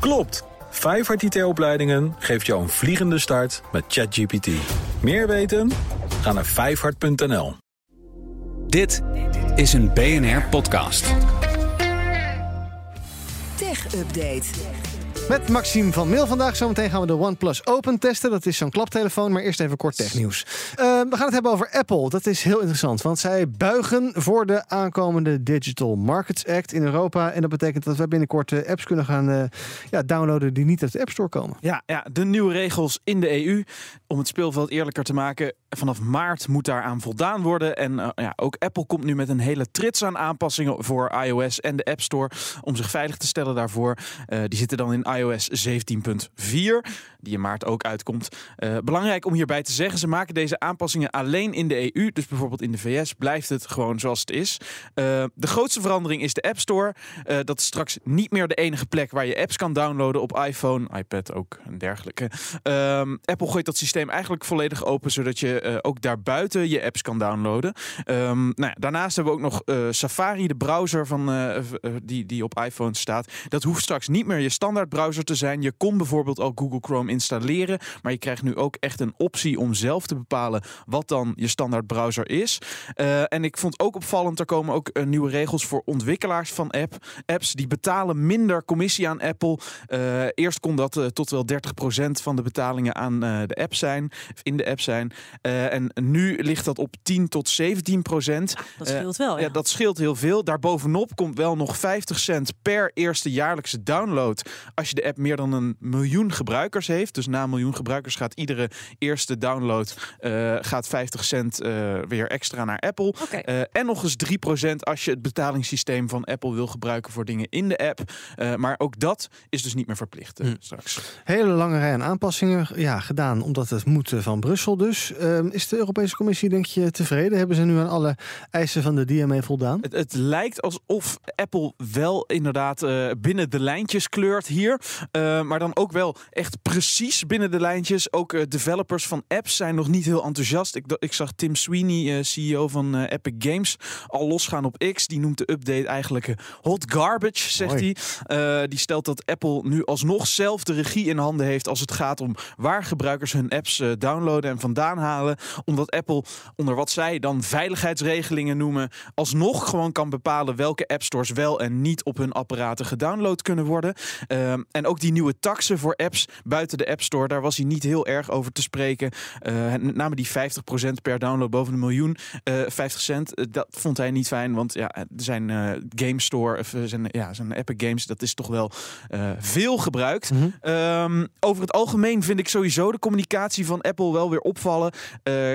Klopt! Vijfhart IT-opleidingen geeft jou een vliegende start met ChatGPT. Meer weten? Ga naar vijfhart.nl. Dit is een BNR-podcast. Tech Update. Met Maxime van Mail vandaag. Zometeen gaan we de OnePlus Open testen. Dat is zo'n klaptelefoon, maar eerst even kort technieuws. Uh, we gaan het hebben over Apple. Dat is heel interessant, want zij buigen voor de aankomende Digital Markets Act in Europa. En dat betekent dat we binnenkort uh, apps kunnen gaan uh, ja, downloaden die niet uit de App Store komen. Ja, ja, de nieuwe regels in de EU. Om het speelveld eerlijker te maken. Vanaf maart moet daaraan voldaan worden. En ja, ook Apple komt nu met een hele trits aan aanpassingen voor iOS en de App Store. Om zich veilig te stellen daarvoor. die zitten dan in iOS 17.4, die in maart ook uitkomt. Belangrijk om hierbij te zeggen, ze maken deze aanpassingen alleen in de EU. Dus bijvoorbeeld in de VS blijft het gewoon zoals het is. Uh, de grootste verandering is de App Store. Uh, dat is straks niet meer de enige plek waar je apps kan downloaden op iPhone, iPad ook en dergelijke. Ehm, Apple gooit dat systeem eigenlijk volledig open, zodat je ook daarbuiten je apps kan downloaden. Um, nou daarnaast hebben we ook nog Safari, de browser van, die, die op iPhone staat. Dat hoeft straks niet meer je standaard browser te zijn. Je kon bijvoorbeeld al Google Chrome installeren, maar je krijgt nu ook echt een optie om zelf te bepalen wat dan je standaard browser is. Uh, en ik vond ook opvallend, er komen ook uh, nieuwe regels voor ontwikkelaars van app. apps. Die betalen minder commissie aan Apple. Uh, eerst kon dat tot wel 30% van de betalingen aan de app zijn, in de app zijn. en nu ligt dat op 10 tot 17%. Ja, dat scheelt wel. Ja. ja, dat scheelt heel veel. Daarbovenop komt wel nog 50 cent per eerste jaarlijkse download als je de app meer dan een miljoen gebruikers heeft. Dus na een miljoen gebruikers gaat iedere eerste download uh, gaat 50 cent uh, weer extra naar Apple. Okay. Uh, en nog eens 3% als je het betalingssysteem van Apple wil gebruiken voor dingen in de app. maar ook dat is dus niet meer verplicht Hmm. straks. Hele lange rij aan aanpassingen ja, gedaan omdat het moet van Brussel dus. Ehm, is de Europese Commissie denk je tevreden? Hebben ze nu aan alle eisen van de DMA voldaan? Het, het lijkt alsof Apple wel inderdaad binnen de lijntjes kleurt hier. Uh, maar dan ook wel echt precies binnen de lijntjes. Ook uh, developers van apps zijn nog niet heel enthousiast. Ik, ik zag Tim Sweeney, uh, CEO van Epic Games, al losgaan op X. Die noemt de update eigenlijk hot garbage, zegt hij. die stelt dat Apple nu alsnog zelf de regie in handen heeft als het gaat om waar gebruikers hun apps downloaden en vandaan halen. Omdat Apple onder wat zij dan veiligheidsregelingen noemen, alsnog gewoon kan bepalen welke appstores wel en niet op hun apparaten gedownload kunnen worden. Ehm, en ook die nieuwe taxen voor apps buiten de App Store, daar was hij niet heel erg over te spreken. Uh, met name die 50% per download boven een miljoen, uh, 50 cent, uh, dat vond hij niet fijn. Want ja, zijn uh, Game Store, of zijn, ja, zijn Epic Games, dat is toch wel veel gebruikt. Mhm. Mm -hmm. um, over het algemeen vind ik sowieso de communicatie van Apple wel weer opvallen.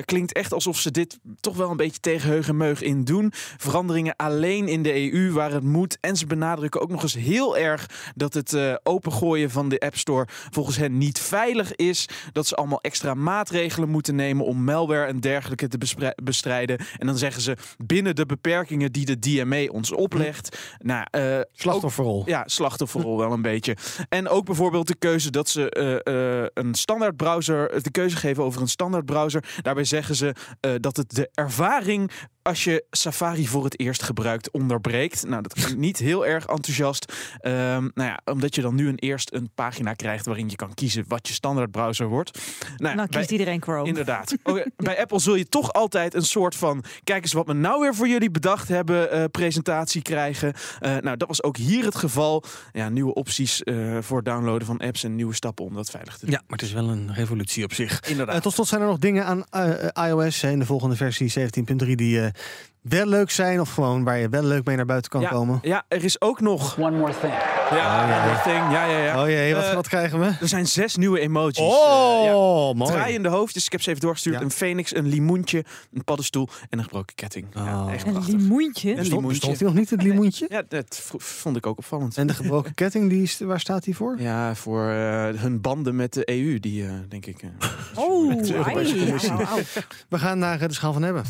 klinkt echt alsof ze dit toch wel een beetje tegen heug en meug in doen. Veranderingen alleen in de EU waar het moet. En ze benadrukken ook nog eens heel erg dat het uh, opengooien van de App Store volgens hen niet veilig is. Dat ze allemaal extra maatregelen moeten nemen om malware en dergelijke te bestrijden. En dan zeggen ze binnen de beperkingen die de DMA ons oplegt. Nou, uh, slachtofferrol. Ook, ja, slachtofferrol wel een beetje. En ook bijvoorbeeld de keuze dat ze uh, een standaard browser, de keuze geven over een standaard browser. Daarbij zeggen ze dat het de ervaring als je Safari voor het eerst gebruikt onderbreekt. Nou, dat klinkt niet heel erg enthousiast. Um, nou ja, omdat je dan nu een, eerst een pagina krijgt waarin je kan kiezen wat je standaard browser wordt. Nou, nou kiest bij, iedereen Chrome. Inderdaad. Okay, bij Apple zul je toch altijd een soort van, kijk eens wat we nou weer voor jullie bedacht hebben, uh, presentatie krijgen. Uh, nou, dat was ook hier het geval. Ja, nieuwe opties uh, voor downloaden van apps en nieuwe stappen om dat veilig te doen. Ja, maar het is wel een revolutie op zich. Inderdaad. tot slot zijn er nog dingen aan uh, iOS in de volgende versie 17.3 die uh, wel leuk zijn of gewoon waar je wel leuk mee naar buiten kan ja, komen. Ja, er is ook nog. One more thing. Ja, Oh, jee. one more thing. Ja, ja, ja. Oh jee, wat, Eh, wat krijgen we? Er zijn zes nieuwe emojis. Oh, Eh, ja. mooi. Draaiende hoofdjes, ik heb ze even doorgestuurd. Ja. Een phoenix, een limoentje, een paddenstoel en een gebroken ketting. Ja, Oh. echt Een limoentje. Een Stond, limoentje. stond hij nog niet, het limoentje? Ja, dat vond ik ook opvallend. En de gebroken ketting, die is, waar staat die voor? Ja, voor eh, hun banden met de EU, die eh, denk ik. eh, Oh, de ai. We gaan naar de schaal van hebben.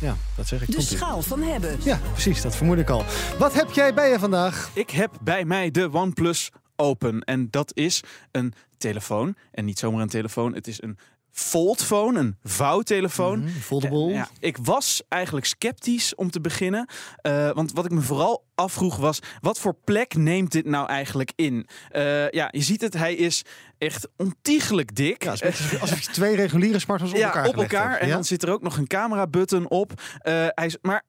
Ja, dat zeg ik. De schaal van hebben. Ja, precies, dat vermoed ik al. Wat heb jij bij je vandaag? Ik heb bij mij de OnePlus Open. En dat is een telefoon. En niet zomaar een telefoon, het is een fold phone, een vouwtelefoon. Mhm, foldable. Ja, ik was eigenlijk sceptisch om te beginnen. Uh, want wat ik me vooral afvroeg was: wat voor plek neemt dit nou eigenlijk in? Uh, ja, je ziet het, hij is echt ontiegelijk dik. Ja, alsof je twee reguliere smartphones op ja, elkaar op elkaar. Hebt. En ja? dan zit er ook nog een camera-button op. Uh, hij is, maar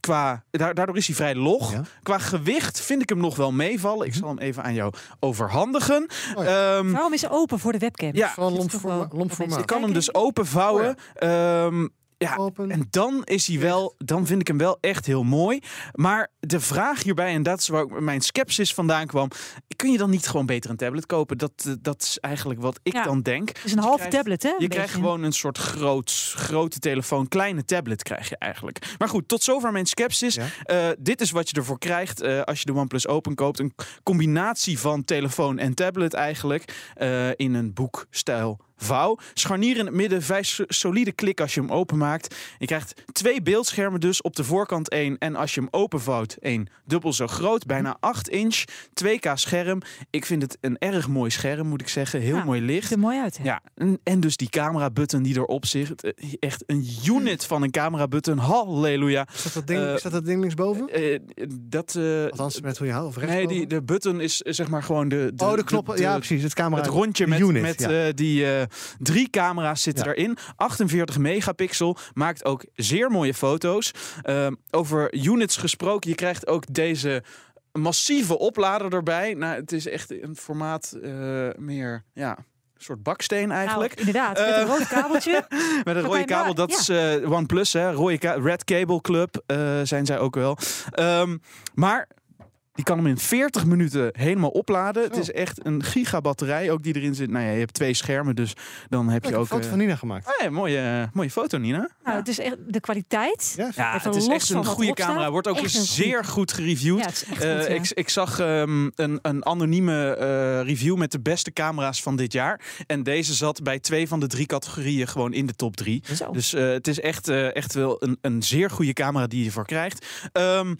qua, daardoor is hij vrij log. Ja. Qua gewicht vind ik hem nog wel meevallen. Ik zal hem even aan jou overhandigen. Oh ja. um, Waarom is hij open voor de webcam? Ja, Van lompforma- lompformaat. ik kan hem dus open vouwen. Um, ja, Open. en dan is hij wel, dan vind ik hem wel echt heel mooi. Maar de vraag hierbij, en dat is waar ook mijn sceptisch vandaan kwam. Kun je dan niet gewoon beter een tablet kopen? Dat, eh, dat is eigenlijk wat ik Ja. dan denk. Het is een krijgt- tablet, hè? een Je krijgt beetje. gewoon een soort groot, grote telefoon, kleine tablet krijg je eigenlijk. Maar goed, tot zover mijn sceptisch. Ja. Eh, dit is wat je ervoor krijgt eh, als je de OnePlus Open koopt. Een combinatie van telefoon en tablet eigenlijk. eh, in een boekstijl vouw. Scharnier in het midden, vijf so- solide klik als je hem openmaakt. Je krijgt twee beeldschermen dus, op de voorkant één. En als je hem openvouwt, één dubbel zo groot. Bijna 8 inch, 2K scherm. Ik vind het een erg mooi scherm, moet ik zeggen. Heel Ja, mooi licht. Ziet er mooi uit, hè? Ja, en, en dus die camera-button die erop zit. Eh, Echt een unit van een camera-button. Halleluja. Staat dat ding, Eh, staat dat ding linksboven? Eh, dat... eh, Althans, met hoe je houdt of rechts nee, die, de button is zeg maar gewoon de... de Oh, de knoppen. ja, precies. Het camera. het rondje met, unit, met ja. eh, die eh, drie camera's zitten Ja. erin. 48 megapixel. Maakt ook zeer mooie foto's. Ehm, over units gesproken. Je krijgt ook deze massieve oplader erbij. Nou, het is echt een formaat eh, meer... Ja, een soort baksteen eigenlijk. Nou, inderdaad, met Eh, een rood kabeltje. Met een rode kabel, dat ja. is eh, OnePlus, hè? Rode ka- Red Cable Club eh, zijn zij ook wel. Ehm, maar die kan hem in 40 minuten helemaal opladen. Het is echt een gigabatterij ook die erin zit. Nou ja, je hebt twee schermen, dus dan heb Ik je heb een ook... foto eh, van Nina gemaakt. oh ja, mooie, eh, mooie foto, Nina. Nou, het is echt de kwaliteit. Ja, het is echt een wat goede camera. Wordt ook echt een zeer goed gereviewd. Ja, Eh, goed, ik, ik zag ehm, een, een anonieme eh, review met de beste camera's van dit jaar. En deze zat bij twee van de drie categorieën gewoon in de top drie. Zo. Dus eh, het is echt, eh, echt wel een, een zeer goede camera die je voor krijgt. Ehm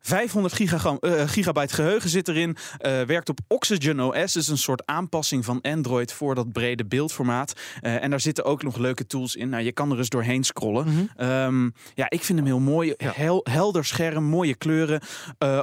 500 gigagram, eh, gigabyte geheugen zit erin. Eh, werkt op Oxygen OS. Dus een soort aanpassing van Android voor dat brede beeldformaat. Eh, en daar zitten ook nog leuke tools in. Nou, je kan er eens doorheen scrollen. Mhm. Ehm, ja, ik vind hem heel mooi. Ja. Hel- helder scherm, mooie kleuren.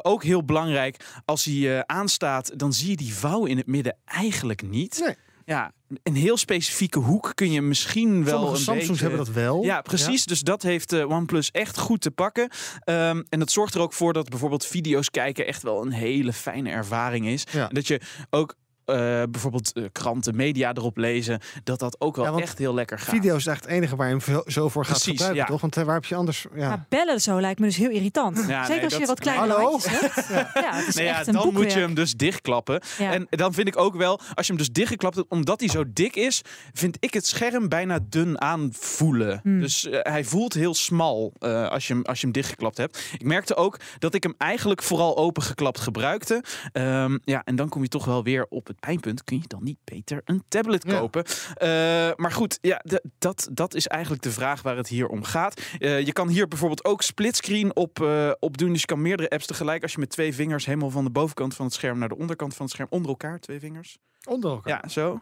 Ook heel belangrijk, als hij aanstaat, dan zie je die vouw in het midden eigenlijk niet. Nee. Ja, een heel specifieke hoek kun je misschien wel Sommige een Samsungs beetje... hebben dat wel. Ja, precies. Dus dat heeft eh, OnePlus echt goed te pakken. Ehm, en dat zorgt er ook voor dat bijvoorbeeld video's kijken echt wel een hele fijne ervaring is. Ja. En dat je ook eh, bijvoorbeeld eh, kranten, media erop lezen, dat dat ook wel Ja, echt heel lekker gaat. Video is echt het enige waar je hem zo voor gaat Precies, gebruiken, ja. toch? Want eh, waar heb je anders... Ja. Maar bellen zo lijkt me dus heel irritant. Ja, Zeker nee, als je wat kleine Hallo? handjes hebt. Ja, het is Nee, echt een dan moet je hem dus dichtklappen. Ja. En dan vind ik ook wel, als je hem dus dichtgeklapt hebt, omdat hij zo dik is, vind ik het scherm bijna dun aanvoelen. Hmm. Dus hij voelt heel smal eh, als, je hem, als je hem dichtgeklapt hebt. Ik merkte ook dat ik hem eigenlijk vooral opengeklapt gebruikte. Ehm, ja, en dan kom je toch wel weer op het pijnpunt. Kun je dan niet beter een tablet Ja. kopen? Eh, maar goed, ja, dat, dat is eigenlijk de vraag waar het hier om gaat. Eh, je kan hier bijvoorbeeld ook splitscreen op, eh, op doen. Dus je kan meerdere apps tegelijk. Als je met twee vingers helemaal van de bovenkant van het scherm naar de onderkant van het scherm onder elkaar, twee vingers. Onder elkaar. Ja, zo.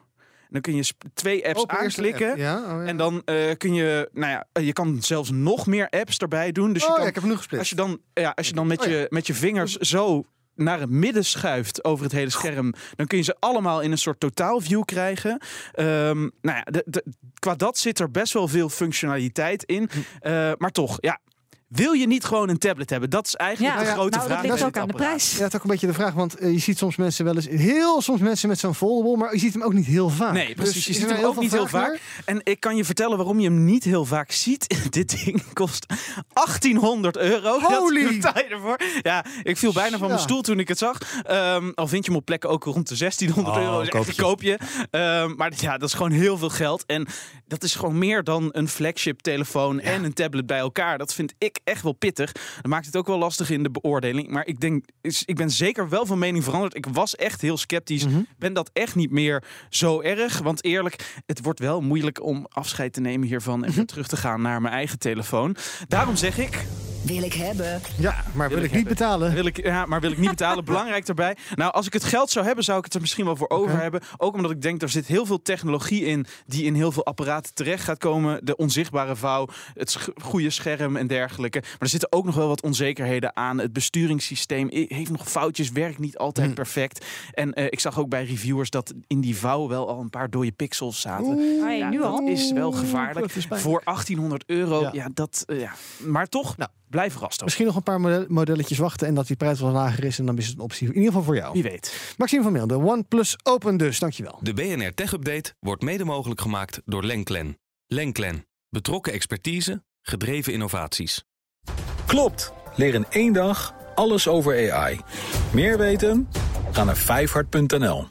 Dan kun je twee apps Open eerst de aanklikken. app. Ja, oh, ja. En dan kun je, nou ja, je kan zelfs nog meer apps erbij doen. Dus je oh, kan, ja, ik heb nu gesplitst. als je dan, ja, als je dan met, Oh, ja. je, met je vingers zo naar het midden schuift over het hele scherm, dan kun je ze allemaal in een soort totaalview krijgen. Ehm, nou ja, de, de- qua dat zit er best wel veel functionaliteit in. Hm. Eh, maar toch, ja. Wil je niet gewoon een tablet hebben? Dat is eigenlijk Ja, de ja, grote nou, vraag. dat ligt bij ook aan de prijs. Ja, het is ook een beetje de vraag, want eh, je ziet soms mensen wel eens, heel soms mensen met zo'n foldable, maar je ziet hem ook niet heel vaak. Nee, precies. Dus je is ziet hem ook niet heel vaak. En ik kan je vertellen waarom je hem niet heel vaak ziet. Dit ding kost 1800 euro. Holy! Dat je ervoor. Ja, ik viel bijna van mijn stoel toen ik het zag. Ehm, al vind je hem op plekken ook rond de 1600 Oh, euro. Dus echt een koopje. Ehm, maar ja, dat is gewoon heel veel geld. En dat is gewoon meer dan een flagship telefoon en een tablet bij elkaar. Dat vind ik echt wel pittig. Dat maakt het ook wel lastig in de beoordeling. Maar ik denk, ik ben zeker wel van mening veranderd. Ik was echt heel sceptisch. Mhm. Ben dat echt niet meer zo erg. Want eerlijk, het wordt wel moeilijk om afscheid te nemen hiervan en Mhm. weer terug te gaan naar mijn eigen telefoon. Daarom zeg ik. Wil ik hebben. Ja, maar wil, Wil ik ik niet betalen. Wil ik, ja, maar wil ik niet betalen. Belangrijk daarbij. Nou, als ik het geld zou hebben, zou ik het er misschien wel voor over hebben. Ook omdat ik denk, er zit heel veel technologie in die in heel veel apparaten terecht gaat komen. De onzichtbare vouw, het sch- goede scherm en dergelijke. Maar er zitten ook nog wel wat onzekerheden aan. Het besturingssysteem heeft nog foutjes, werkt niet altijd Hmm. perfect. En eh, ik zag ook bij reviewers dat in die vouw wel al een paar dode pixels zaten. Ai, Ja, nu dat al? is wel gevaarlijk. is. Voor 1800 euro, Ja. ja, dat, eh, ja. Maar toch, Nou, blijf verrast. ook. Misschien nog een paar model- modelletjes wachten en dat die prijs wel lager is. En dan is het een optie. In ieder geval voor jou. Wie weet. Maxime van Meel, de OnePlus Open dus. Dankjewel. De BNR Tech Update wordt mede mogelijk gemaakt door Lenklen. Lenklen. Betrokken expertise, gedreven innovaties. Klopt. Leer in één dag alles over AI. Meer weten? Ga naar vijfhart.nl.